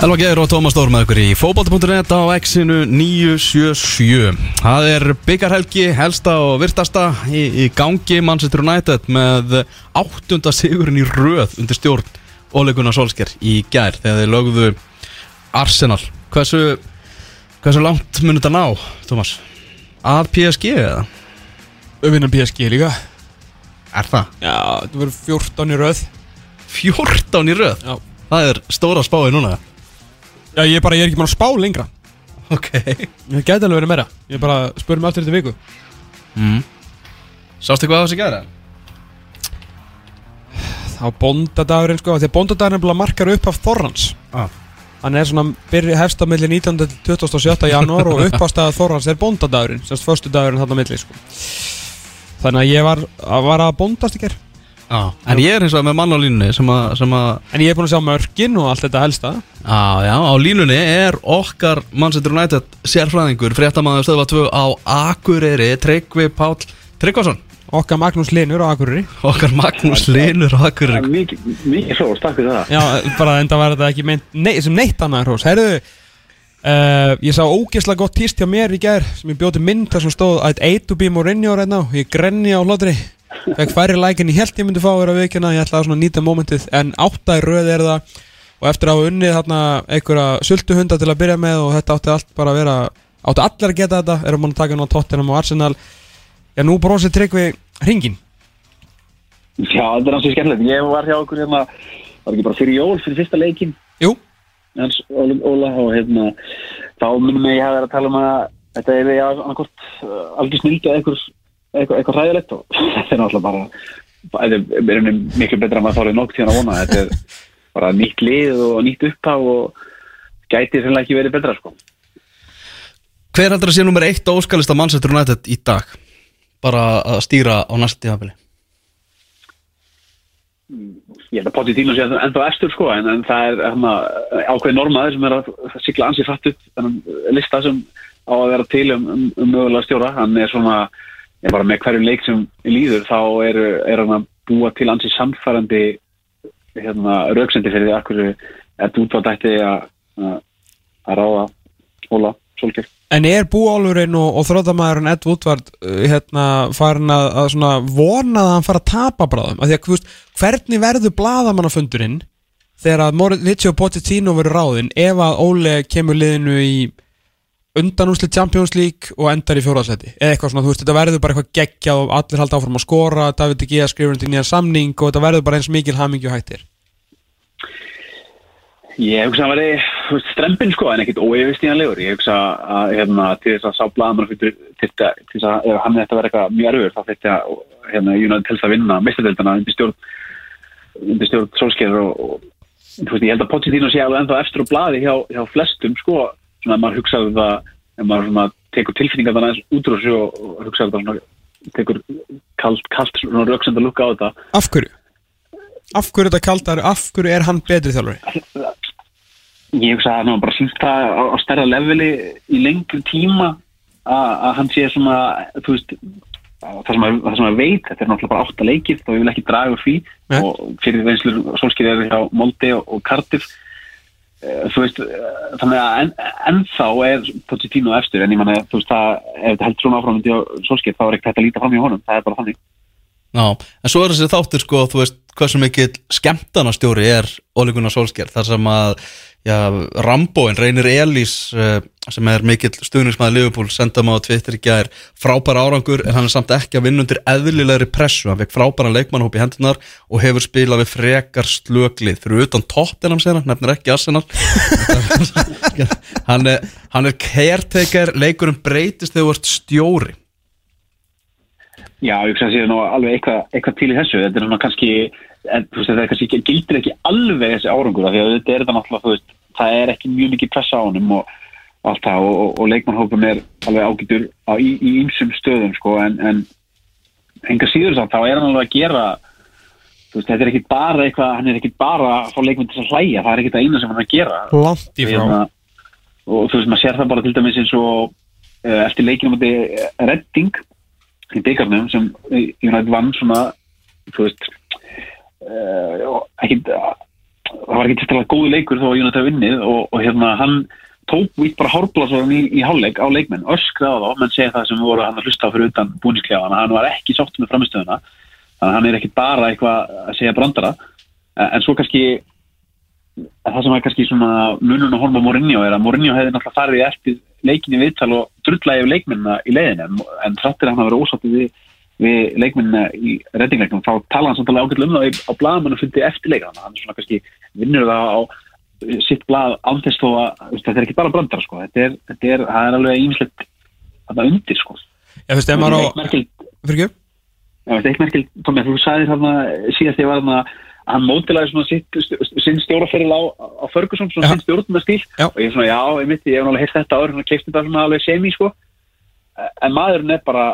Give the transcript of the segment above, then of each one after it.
Elva Geir og Tómas Dór með ykkur í fókbalti.net á X-inu 977 Það er byggarhelgi, helsta og virtasta í, í gangi Manchester United með áttunda sigurinn í röð undir stjórn Óleikuna Solskjær í gær þegar þeir lögðu Arsenal Hversu, hversu langt munir þetta ná, Tómas? Að PSG eða? Öfinnan PSG líka Er það? Já, það voru 14 í röð 14 í röð? Já Það er stóra spáði núna Já, ég bara, ég er ekki bara að spá lengra Ok Ég gæti alveg verið meira Ég er bara að spura mig aftur þetta viku mm. Sástu hvað það þessi gæra? Þá bóndadagurinn sko Því að bóndadagurinn er bara markar upp af Þorrans Ah. Hann er svona byrja hefst á milli 19. til 27. janúar og uppástaða Þorrans er bóndadagurinn Sérst förstu dagurinn þarna á milli sko Þannig að ég var, að var að bóndast í ger Já, en ég er eins og með mann á línunni sem að, sem að En ég er búin að sjá mörkin og allt þetta helsta. Já, já, á línunni er okkar Manchester United sérfræðingur fréttamaður stöðva 2 á Akureyri Tryggvi Páll Tryggvason. Okkar Magnús Linur á Akureyri. Okkar Magnús Linur á Akureyri. Mikið, mikið hrós, takk fyrir það. Já, bara enda var þetta ekki meint nei, sem neitt annað hrós. Herðu, uh, ég sá ógeðslega gott týst hjá mér í gær sem ég bjóti mynd þar sem stóð I'd hate to be Mourinho right now. Ég grenni á hlotri Fekk færri like en ég held ég myndi fá að vera veikina Ég ætlaði að nýta momentið En átta í röð er það. Og eftir að hafa unnið einhverja sultuhunda til að byrja með Og þetta átti allt bara að vera Átti allir að geta þetta Erum mann að taka nú á Tottenham og Arsenal. Já, nú brosið tryggvi hringin Já, þetta er hansi skemmtilegt. Ég var hjá okkur hérna Var ekki bara fyrir jól, fyrir fyrsta leikin Jú, Hans Óla, Óla og hérna Þá minnum ég hafa verið að tala um að Þetta er annarkort uh, algjör snildi eða eitthvað, eitthvað, ræðilegt og þetta er náttúrulega bara Þetta er miklu betra en maður þárið nokk tíðan að vona. Þetta er bara nýtt lið og nýtt upphaf og gæti sannlega ekki verið betra sko. Hver heldur að sé nummer eitt á óskalista Manchester United í dag? Bara að stýra á næsta tímafili ég held að Pochettino sé ennþá eftir sko en, en það er hana, ákveði normaður sem er að sigla ansi fattu þennan lista sem á að vera til um, um, um mögulega stjóra. Hann er svona, ég bara með hverjum leik sem líður þá er, er hann að búa til ansi samfærandi hérna, rauksendi fyrir því að hverju er útvaldætti að að ráða Óla Solskjær En er búálurinn og, og þróttamæðurinn Ed Woodward uh, hérna, farin að, að svona vona að hann fara að tapa bráðum? Að, veist, hvernig verður bladamannafundurinn þegar að Mauricio Pochettino verður ráðinn ef að Óle kemur liðinu í undanúsli Champions League og endar í fjóraðsæti eða eitthvað svona, þú veist, þetta verður bara eitthvað geggjað og allir halda áfram að skora, David Gea skrifur undir nýja samning og þetta verður bara eins mikil hamingju hættir Ég hugsa að það væri strempin sko en ekkit óeyfistíðanlegur. Ég hugsa að hérna, til þess að sá blaðamann fyrir til þess að ef hann þetta verður eitthvað mjög erfur þá þetta hérna, til þess að vinna mestadeldana undir stjórn stjórn solskjær og, og veist ég held að Pochettino sé alveg ennþá eftir á blaði hjá, hjá flestum sko svona að maður hugsaði það ef maður svona tekur tilfinningar þannig aðeins út úr þessu og, og hugsaði það svona tekur kalt, kalt svona rauksend að lukka á þetta Af hverju? Af hverju þetta kaldar, af hverju er hann betri þjálfari? ég hugsa að hann hafa bara sínt það á, stærra leveli í lengri tíma að, að hann sé svona þú veist það sem, að, það sem að veit, þetta er náttúrulega bara átta leikir þá ég vil ekki draga úr því Nei. og fyrir reynslur solskýri er hjá Molde og, og Cardiff þú veist, eh, þannig að en, ennþá er Pochettino eftir en ég manna, þú veist, það, ef þetta heldur svona áframöndi á solskýr þá er ekkert hægt að líta fram í honum, það er bara þannig. Já, en svo er þessi þáttur sko, þú veist, hversu mikill skemmtanastjóri er Óli Solskjær, þar sem að já, Rambóin, Reynir Elís uh, sem er mikill stuðningsmaður Liverpool, senda maður á Twitter í gær. Frábæra árangur, en hann er samt ekki að vinna undir eðlilegri pressu, hann fekk frábæra leikmannhóp í hendunar og hefur spilað við frekar slöglið, fyrir utan tóttinam sér nefnir ekki Arsenal. Hann er, er caretaker, leikurinn breytist þegar þú ert stjóri. Já, ég hugsa að það sé alveg eitthvað, eitthvað til í þessu, þetta er svona kannski en, þú veist, er kannski, gildir ekki alveg þessi árangur, af því að þetta er þetta náttúrulega, þú veist, það er ekki mjög mikið pressa á honum og allt það og, og, og leikmannhópum er alveg ágætur á, í, í ýmsum stöðum sko en, en enga síður samt þá er hann alveg að gera veist, þetta er ekki bara eitthvað hann er ekki bara að fá leikmenn til að hlæja það er ekki það eina sem hann er að gera. Langt í frá. Hérna, og þú veist, maður sér það bara til dæmis eins og uh, eftir leikinu múti Redding í byggarnum sem United vann svona þú veist ekki það var ekki tilstæðlega góði leikur þó að United vinnið og, og hérna hann tók vitt bara hárblásarinn í, í hálfleik á leikmenn, öskraði á þá, menn segja það sem voru hann að hlusta á fyrir utan búniskljafana hann var ekki sátt með framistöðuna þannig hann er ekki bara eitthvað að segja brandara. En en svo kannski það sem er kannski svona munun og horfa Mourinho er að Mourinho hefði náttúrulega farið eftir leikinni viðtal og drullagi yfir leikmennina í leiðinu en, en þráttir að hann að vera ósáttið við, við leikmennina í reddingleiknum þá tala hann samtalið ágætlega um það á blaðamennu fundi eftir leikana hann er svona kannski vinnur það á sitt blað ánþess þó að þú veist, þetta er ekki bara brandara sko þetta er, þetta er, það er alveg ímislegt þarna undir sko Ég veist, ef maður á Eitt merkild- Fyrir ekki? Já, þetta er eitt merkild, Tómi, þú sagðir þarna síðast ég var þarna að hann mótilaði svona sitt, sinn stjóraferil á, á Ferguson, svona Já. sinn stjórnum stíl Já. og ég er svona, já, ég myndi, ég hef náttúrulega heilt þetta áður, hann keipti þetta svona alveg semi, sko en maðurinn er bara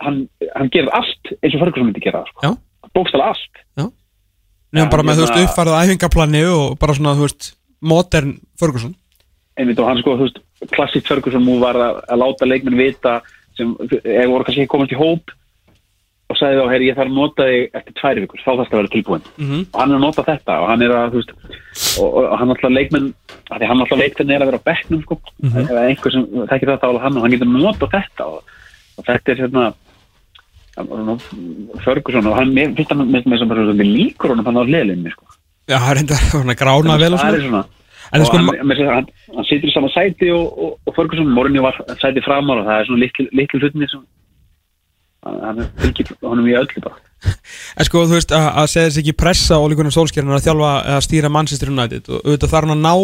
hann, hann gerir allt eins og Ferguson myndi gera, Já. sko bókstala allt Nefnum bara með, þú veist, hérna- uppfærið æfingaplani og bara svona, þú veist, modern Ferguson einmitt og hann sko, þú veist, klassíkt Ferguson mú var að, að láta leikmenn vita sem, ef voru kannski ekki komast í hóp og sagði þá, heyri, ég þarf að nota þig eftir tvær vikur, þá þarfst að vera tilbúin Mhm. og hann er að nota þetta og hann er að, veist og, og, hann alltaf leikmenn, hann alltaf veit hvernig er að vera á bekknum, sko Mhm. ef einhver sem þekkir þetta á hann og hann getur nota þetta og, og þetta er hérna Ferguson og hann, mér finnst hann með þess að líkur honum hann á hliðlinni, sko. Já, það er enda svona grána vel og það er svona. En og sko, hann, að hann, hann situr í sama sæti og, og, og Ferguson, Mourinho var sæti framar og það er svona litlu, litlu hlutinni sem hann hann er fylgir honum í öllu bara. En sko, þú veist, að, að segja þess ekki pressa Ólikunum Solskjærn að þjálfa eða stýra Manchester United og auðvitað þarf hann að ná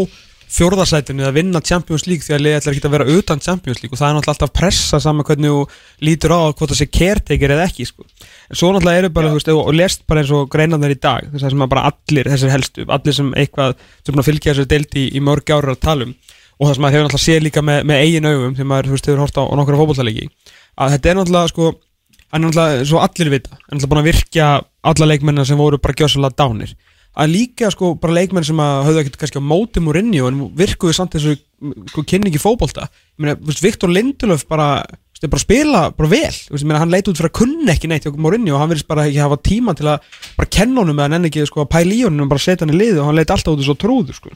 fjórðarsætinu að vinna Champions League því að liðið ætlar ekki að vera utan Champions League og það er náttúrulega alltaf pressa saman hvernig þú lítur á hvort það sé caretaker eða ekki sko. en svo náttúrulega eru bara, þú veist, og lest bara eins og greinarnar í dag, þess að sem að bara allir þessir helstu, allir sem eitthvað sem að fylgja þessu deildi í, í mörg ára að tala um og það sem maður hefur náttúrulega séð líka með, með eigin augum þegar maður, þú veist, hefur hort á, á nokkra fótbolltalegi að þetta er náttúrulega, sko er náttúrulega, að líka sko bara leikmenn sem að höfðu ekkert kannski á móti Mourinho en virkuðu samt þessu sko, kynningi veist, Viktor Lindelöf bara, veist, bara spila bara vel, veist, meina, hann leit út fyrir að kunna ekki neitt hjá Mourinho og hann virðist bara ekki hafa tíma til að bara kenna honum eða enn ekki sko að pæla í honum og bara setja hann í liði og hann leit alltaf út svo trúður sko.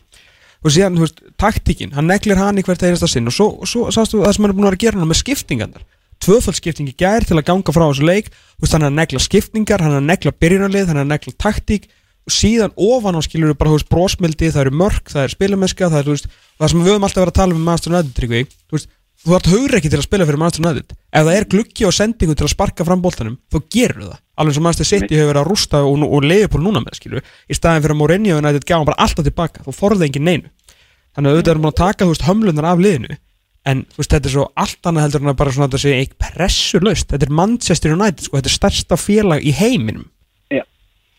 Og síðan, veist, taktíkin, hann neglir hann í hvert einasta sinn og svo, svo sástu það sem hann er búin að gera hann með skiptingarnar. Tvöfaldskipting í gær til að ganga frá þessu leik. Er að negla skiptingar, hann að negla byrjunarlið, hann að negla taktík. og síðan ofan á skilur bara, þú veist, brósmildi það eru mörk, það er spilameska það er, þú veist, það sem við höfum alltaf verið að tala um Master United, Tryggvi, þú veist, þú ert haugur ekki til að spila fyrir Master United. Ef það er gluggi og sendingu til að sparka fram boltanum þá gerur það, alveg sem Master City hefur verið að rústa og, og Leopold núna með, skilur í staðin fyrir að Mourinho United gá bara alltaf tilbaka þá forði engin neinu. Þannig að auðvitað erum við að taka, þú veist, hömlunar af liðinu. En þú veist, þetta er svo allt annað heldur en að bara svona þetta sé ekki pressurlaust þetta er Manchester United, sko, þetta er stærsta félag í heiminum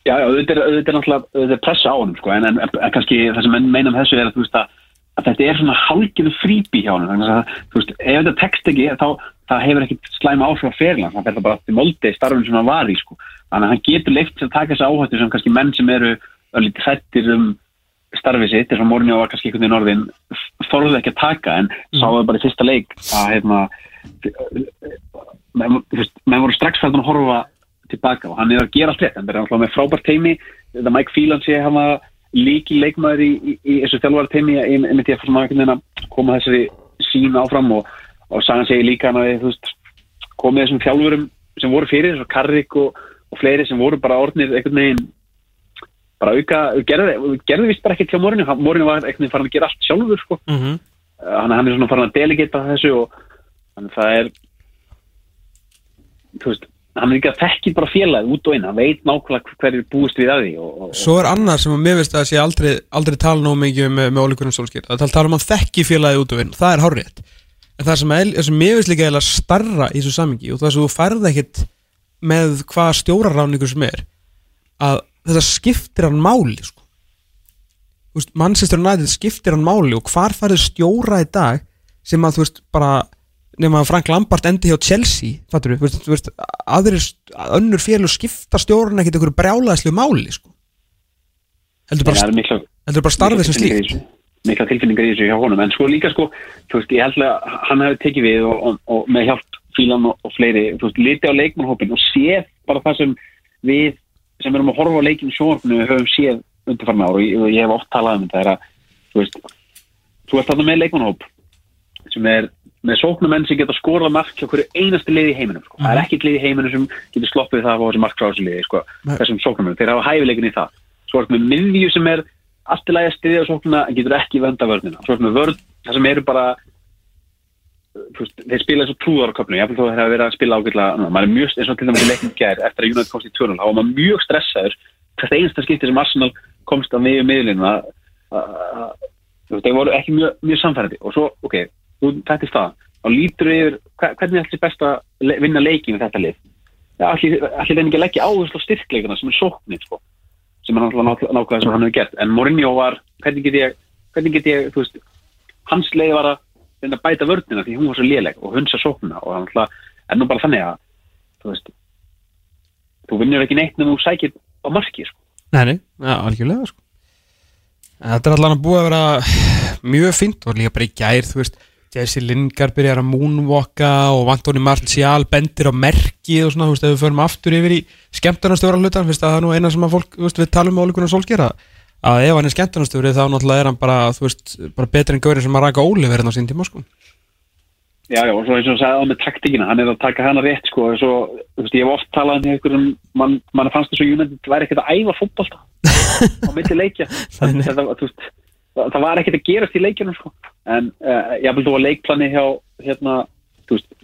Já, já, auðvitað er, náttúrulega pressa á honum sko, en, en, en kannski það sem menn meina um þessu er að, veist, að, að þetta er svona hálgiðu fríbi hjá þannig að veist, ef þetta tekst ekki þá það hefur ekkit slæma áhrif á ferlan það það bara til moldi starfum sem hann var í sko. þannig að hann getur leift sér að taka þessu áhættu sem kannski menn sem eru lítið hrættir um starfið sitt eins og Mourinho var kannski einhvern veginn orðin þorðu ekki að taka en mm. sáðu bara í fyrsta leik að veist, menn voru strax fælt að horfa tilbaka og hann er að gera allt rétt. Hann er alltaf með frábært teimi þetta Mike Phelan sé hann að líki leikmaður í, í, í þessu þjálfara teimi einmitt ég að fyrir að koma þessari sín áfram og, og Sagan segir líka hann að komið þessum þjálfurum sem voru fyrir þessu Karrik og, og fleiri sem voru bara orðnir einhvern veginn bara auka, gerði, gerði vist bara ekkert hjá Mourinho, Mourinho var einhvern veginn farin að gera allt sjálfur sko, mm -hmm. hann, hann er svona farin að delegata þessu og þannig það er þú veist hann er ekki að þekki bara félagið út og inn. Hann veit nákvæmlega hverju búist við að því og, og, Svo er annað sem að mér veist að sé aldrei, aldrei tala nóg mikið með, með ólíkunum sólskýr það tala, um að þekki félagið út og inn, það er hárrétt. En það sem, er, sem mér veist líka eða starra í þessu samingi og það sem þú færð ekkit með hvað stjórarráningur sem er að þetta skiptir hann máli sko. Veist, Manchester United skiptir hann máli og hvar færðu stjóra í dag sem að þú veist bara nema að Frank Lampard endi hjá Chelsea fattur við, þú veist, aðrir, önnur félug skipta stjórn ekkert einhverju brjálaðislu máli sko. heldur það bara, heldur bara starfið sem slíkt. mikla tilfinningar í þessu hjá honum. En sko líka sko, þú veist, ég held að hann hefði tekið við og, og, og með hjálp fílan og, og fleiri, þú veist, liti á leikmannhópin og séð bara það sem við sem erum að horfa á leikinu sjónvarpinu höfum séð undirfarna ár og ég, ég hef oft talað um þetta er að, þú veist þú ert þarna með leikmannhóp sem er með sóknumenn sem geta skorað mark hjá hverju einasti liði í heiminum sko. það er ekkit liði í heiminum sem getur sloppið það að fá þessi mark frá þessu liði sko. Nei. þessum sóknumenn, þeir hafa hæfileikin í það. Svo er með miðju sem er allt í lagi að styðja sóknuna en getur ekki venda vörnina. Svo er með vörn, það sem eru bara veist, þeir spila eins og trúðar á köpnu, ég hef þó að verið að spila ágætlega nú, maður er mjög, eins og til dæmis í leiknum gær eftir að United komst í 2-0, þá var maður mjög stressaður hvert einasta skipti sem Arsenal komst á miðju miðlinu þeir voru ekki mjög, mjög samfærandi og svo, ok, þetta er það og lítur yfir, hva- hvernig ætli best að le- vinna leikin með þetta lið allir þeir ekki að leggja áherslu á styrkleikana sem er sóknir, sko sem er náttúrulega nákvæða sem hann hefur gert en Mourinho var, hvernig get ég hvernig get ég, veist hans leið var að bæta vörnina því hún var svo léleg og hunsa sóknina og hann alltaf, er nú bara þannig að þú veist þú vinnur ekki neitt nema þú sækir á marki sko. Nei, nei, ja, algjörlega sko. En Þetta er allan að búið að vera mjög fínt og líka bara í gær þú veist, Jesse Lingard byrjar að moonwalka og Antoni Martial bendir á merki og svona, þú veist, ef við förum aftur yfir í skemmtarnastjóra hlutan, finnst að það er nú eina sem að fólk, þú veist, við talum um ólíkunar sólskera að ef hann er skemmtarnastjóri þá náttúrulega er hann bara, þú veist, bara betri en gaurið sem að raka Óliver hérna á sín tíma, sko Já, já, og svo eins og hann sagði á með taktíkina, hann er að taka hana rétt sko, og svo, þú veist, ég hef oft talað um einhverjum, mann man fannst þess að United væri ekkert að æfa fótbolta á leikja það, Nei, nei. það, þú veist, það, það var ekkert að gerast í leikjunum sko. en uh, ég hafði þú að leikplani hjá hérna,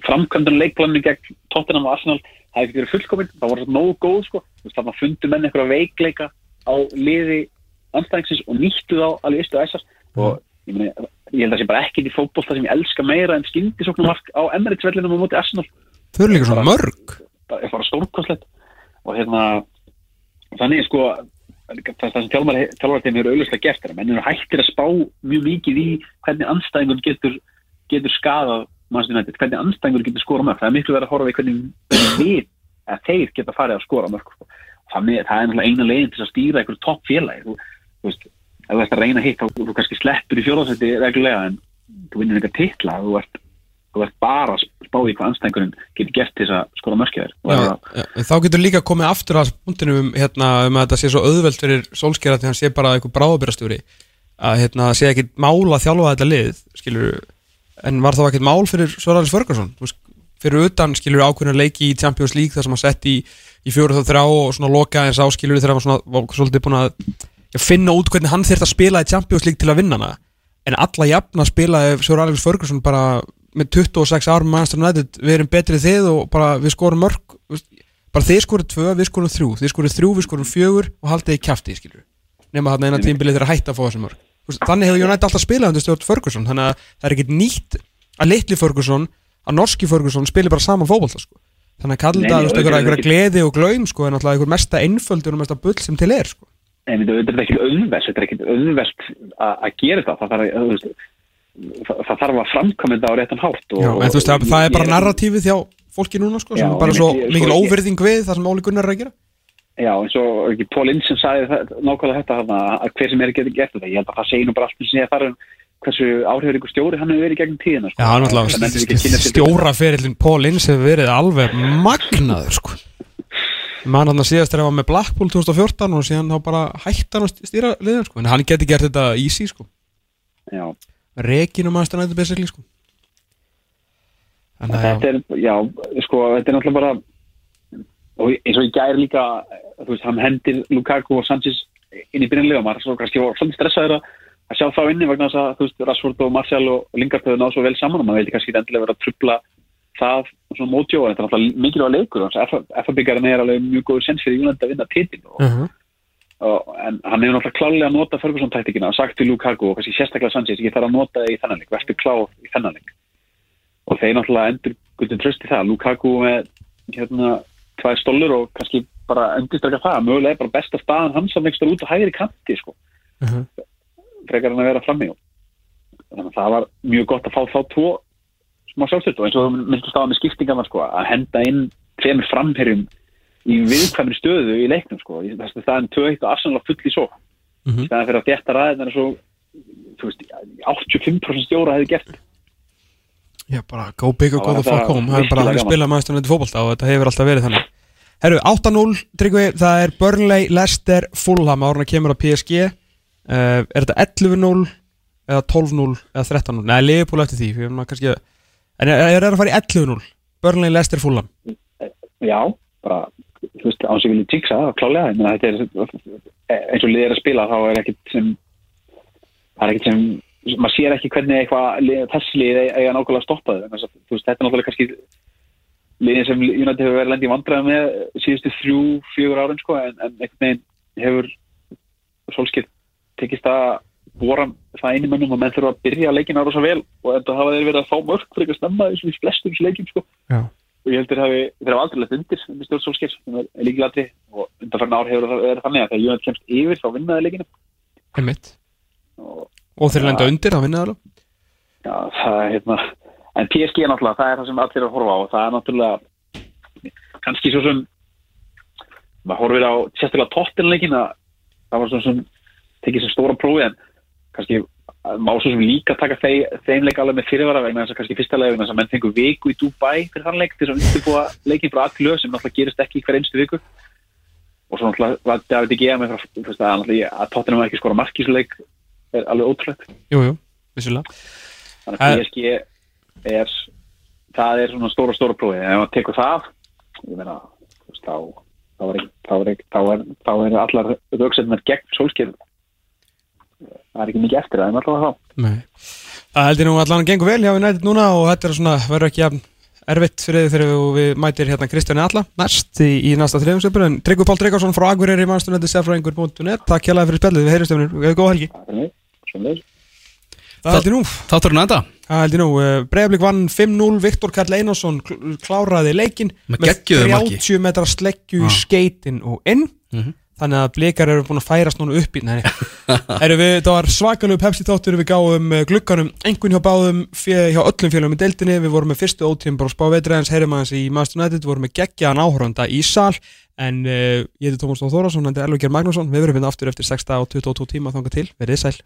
framkvæmdun leikplani gegn Tottenham og Arsenal það hefði verið fullkominn, það voru nógu góð sko. þannig að fundu menn einhverja veikleika á liði anstæðingsins og nýttu þá alveg istu æsast og ég, meni, ég held að það sé bara ekkert í fótbolta sem ég elska meira en skyndisóknumark á Emirates vellinum á móti Arsenal Þau eru líka svona mörg það er bara stórkostlegt og hérna þannig sko það, sem þjálfarteimi eru auðvitað gert er að menn eru hættir að spá mjög mikið í hvernig anstæðingur getur getur skadað mannstæðinættið, hvernig anstæðingur getur skora mörg, það er miklu verið að horfa í hvernig, við, að þeir geta farið að skora mörg sko. það er náttúrulega eina legin til að stýra einhverju topp félagi þú, þú veist, ef þú ert að reyna hitt þá kannski sleppur í fjóðarsætti reglulega en þú vinnur eitthvað titla þú ert, þú ert bara að spá í hvað anstæðingurinn getur gert til þess að skora mörkjaður já, en þá getur líka komið aftur að punktinu um, hérna, um að þetta sé svo auðvelt fyrir sólskera því hann sé bara eitthvað bráðabyrastjóri að hérna, sé ekkit mál að þjálfa þetta lið skilur, en var þá ekkit mál fyrir Þú veist, fyrir utan skilur ákveðna leiki í Champions League þar sem hann sett í, í fjóru þá þrjá og svona loka eins á skilur þegar hann var svolítið búin að finna út hvernig hann þurft að spila í Champions League til að vinna hana. En alla jafna spilaði Svaralis Ferguson bara með 26 árum Manchester United við erum betrið þið og bara við skorum mörg bara þið skorum tvö, við skorum þrjú þið skorum þrjú, við skorum fjögur og haldið í skilur nema þarna eina tímbilið þeirra hætta að fá þessi mörg þannig hefur United alltaf spilað undir stjórn Ferguson þannig að það er ekkit nýtt að litli Ferguson að norski Ferguson spilir bara saman fótbolta sko. þannig að kalla veist, einhverja einhverja gleði og glaum sko, en alltaf einhver mesta einföldur og mesta bull sem til er sko. En þetta er ekki auðvelt, þetta er ekki auðvelt að gera það, það þarf, að- það, það þarf að framkvæmja þetta á réttan hátt. Já, en þú veist, það, það er bara narratífið hjá fólki núna sko, sem Já, bara svo sko, mikil ekki- óverðing við það sem Óli Gunnar er að gera Já, eins og ekki Ince sem sagði nákvæmlega þetta þarna, að hver sem er að geta gert þetta. Ég held að það segir nú bara allt sem ég þarf um hversu áhrifur ykkur stjóri hann hefur verið í gegnum tíðina. Sko. Já, hann nefnir alltaf stjóraferillin Paul Ince hefur verið alveg magnaður sko mann hann að síðast er að var með Blackpool 2014 og síðan þá bara hætti hann að stýra liðan sko, en hann geti gert þetta easy sko Já, Rekin og maður stannættu basically sko Þannig þetta er, já, sko, þetta er náttúrulega bara, og eins og í gær líka, þú veist, hann hendir Lukaku og Sanchez inn í byrjunlega, maður svo kannski var svolítið stressaður að sjá þá inni vegna þess að, þú veist, Rashford og Martial og Lingard höfðu náðu svo vel saman og maður veit kannski endilega verið að trubla það svona mótjó, en þetta er náttúrulega mikilvæg leikur, FA-byggjarinn er alveg mjög góður sens fyrir Júland að vinna titil og, uh -huh. En hann hefur náttúrulega klálega að nota Ferguson-taktikina og sagt til Lukaku og kannski sérstaklega Sanchez, ég þarf að nota það í þennan leik, verður klár í þennan leik. Og þeir náttúrulega endur guttun tröst í það, Lukaku með hérna tvær stólur og kannski bara endurstrækja það, mögulega er bara besta staðan hans að mekstur út á hægri kanti sko, Uh -huh. frekar hann að vera frammi þannig að það var mjög gott að fá þá tvo smá sjálfstöld og eins og myndist staða með skiptingarna sko, að henda inn tveimur framherjum í viðkvæmri stöðu í leiknum sko. Það er eitt og afsanlega full í svo Mhm. í staðan fyrir að þétta ræðin er svo þú veist, 85% stjóra hefði gert Já, bara go big or Það go the fuck þetta home Það er bara að spila maður stundin fótbolta og þetta hefur alltaf verið þannig Herru, 8-0, Tryggvi, það er Burnley, Leicester, Fulham árun að kemur á PSG uh, Er þetta 11-0 eða 12-0 eða 13-0? Nei, Liverpool eftir því kannski En er, er það að fara í 11-0? Burnley, Leicester, Fulham já, bara þú veist, án sem vilja tíksa klálega meina, þetta er, eins og liðið er að spila þá er ekkit sem það er ekkit sem, maður sér ekki hvernig eitthvað, lið- þessi lið eiga nákvæmlega að stoppa þau, þú veist, þetta er náttúrulega kannski liðin sem United hefur verið lendi í vandræða með síðustu þrjú, fjögur árin sko, en, en einhvern veginn hefur solskipt tekist að bóra það einu mönnum og menn þurfa að byrja leikina ára svo vel og enda hafa þeir verið að fá mörg fyrir eitthvað snemma í flestum leikjum sko. Já. Og ég heldur hafi, þeir hafa aldrei lett undir undir stjórn Solskjær sem er líkilatri og undanfærna ár hefur það verið þannig að þegar United kemst yfir þá vinnaði Einmitt. og Og þeir lenda undir, það vinna það alveg. Já, það er hérna en PSG náttúrulega, það er það sem allir er að horfa á. Og það er náttúrulega kannski svo sem maður horfir á sérstaklega tóttinleikin að það var svona sem tekið sem stóra prófi en kannski að má svo sem líka taka þeim, þeim leik alveg með fyrirvara vegna þess að kannski fyrsta leik vegna þess að menn fengur viku í Dubai fyrir þann leik til þess að undirbúa leikin frá allu sem náttúrulega gerist ekki hver einstu viku. Og svo náttúrulega var David Gea með frá, þú veist, að, að tóttinum ekki skora markísuleik er alveg ótrúlegt. Jú, jú, vissulega. Þannig Eh. að PSG er það er svona stóra stóra prófi ef maður tekur það ég meina, þá þá er, ekki- þá er, ekki- þá er, er allar rauksendnar gegn sólskjörn það er ekki mikið eftir það en alltaf þá. Nei. Það heldur nú allan að gengur vel hjá United núna og þetta er svona, verður ekki jafn erfitt fyrir þið þegar við mætir hérna Kristjáni Alla næst í, í næsta þriðumsöpur en Tryggvi Pál Tryggvason frá Akureyri mannstunandi sefraingur.net Takk hérlega fyrir spjallið, við heyrjumstöfnir, við hefum góð helgi. Það heldur nú, Þátturinn enda? Það heldur nú. Breiðablík vann 5-0, Viktor Karl Einarsson kl- kláraði leikin Með geggjuðu marki. 30 metra sleggju í Já. skeitin og inn. Mhm. Þannig að blikar eru búin að færast núna upp í Erum við, það var svakalegu Pepsi þáttur. Við gáum eh, glugganum einhvern hjá báðum hjá öllum félagum í deildinni. Við vorum með fyrstu ótíðum bara spá veitræðins heyrum aðeins í Master United, við vorum með geggjaðan áhöranda í sal. En uh, ég heiti Tómas Þór Þórasson, þetta er Elvíkjær Magnússon. Við verum hérna aftur eftir 6 og 22 tíma þanga til, verið sæl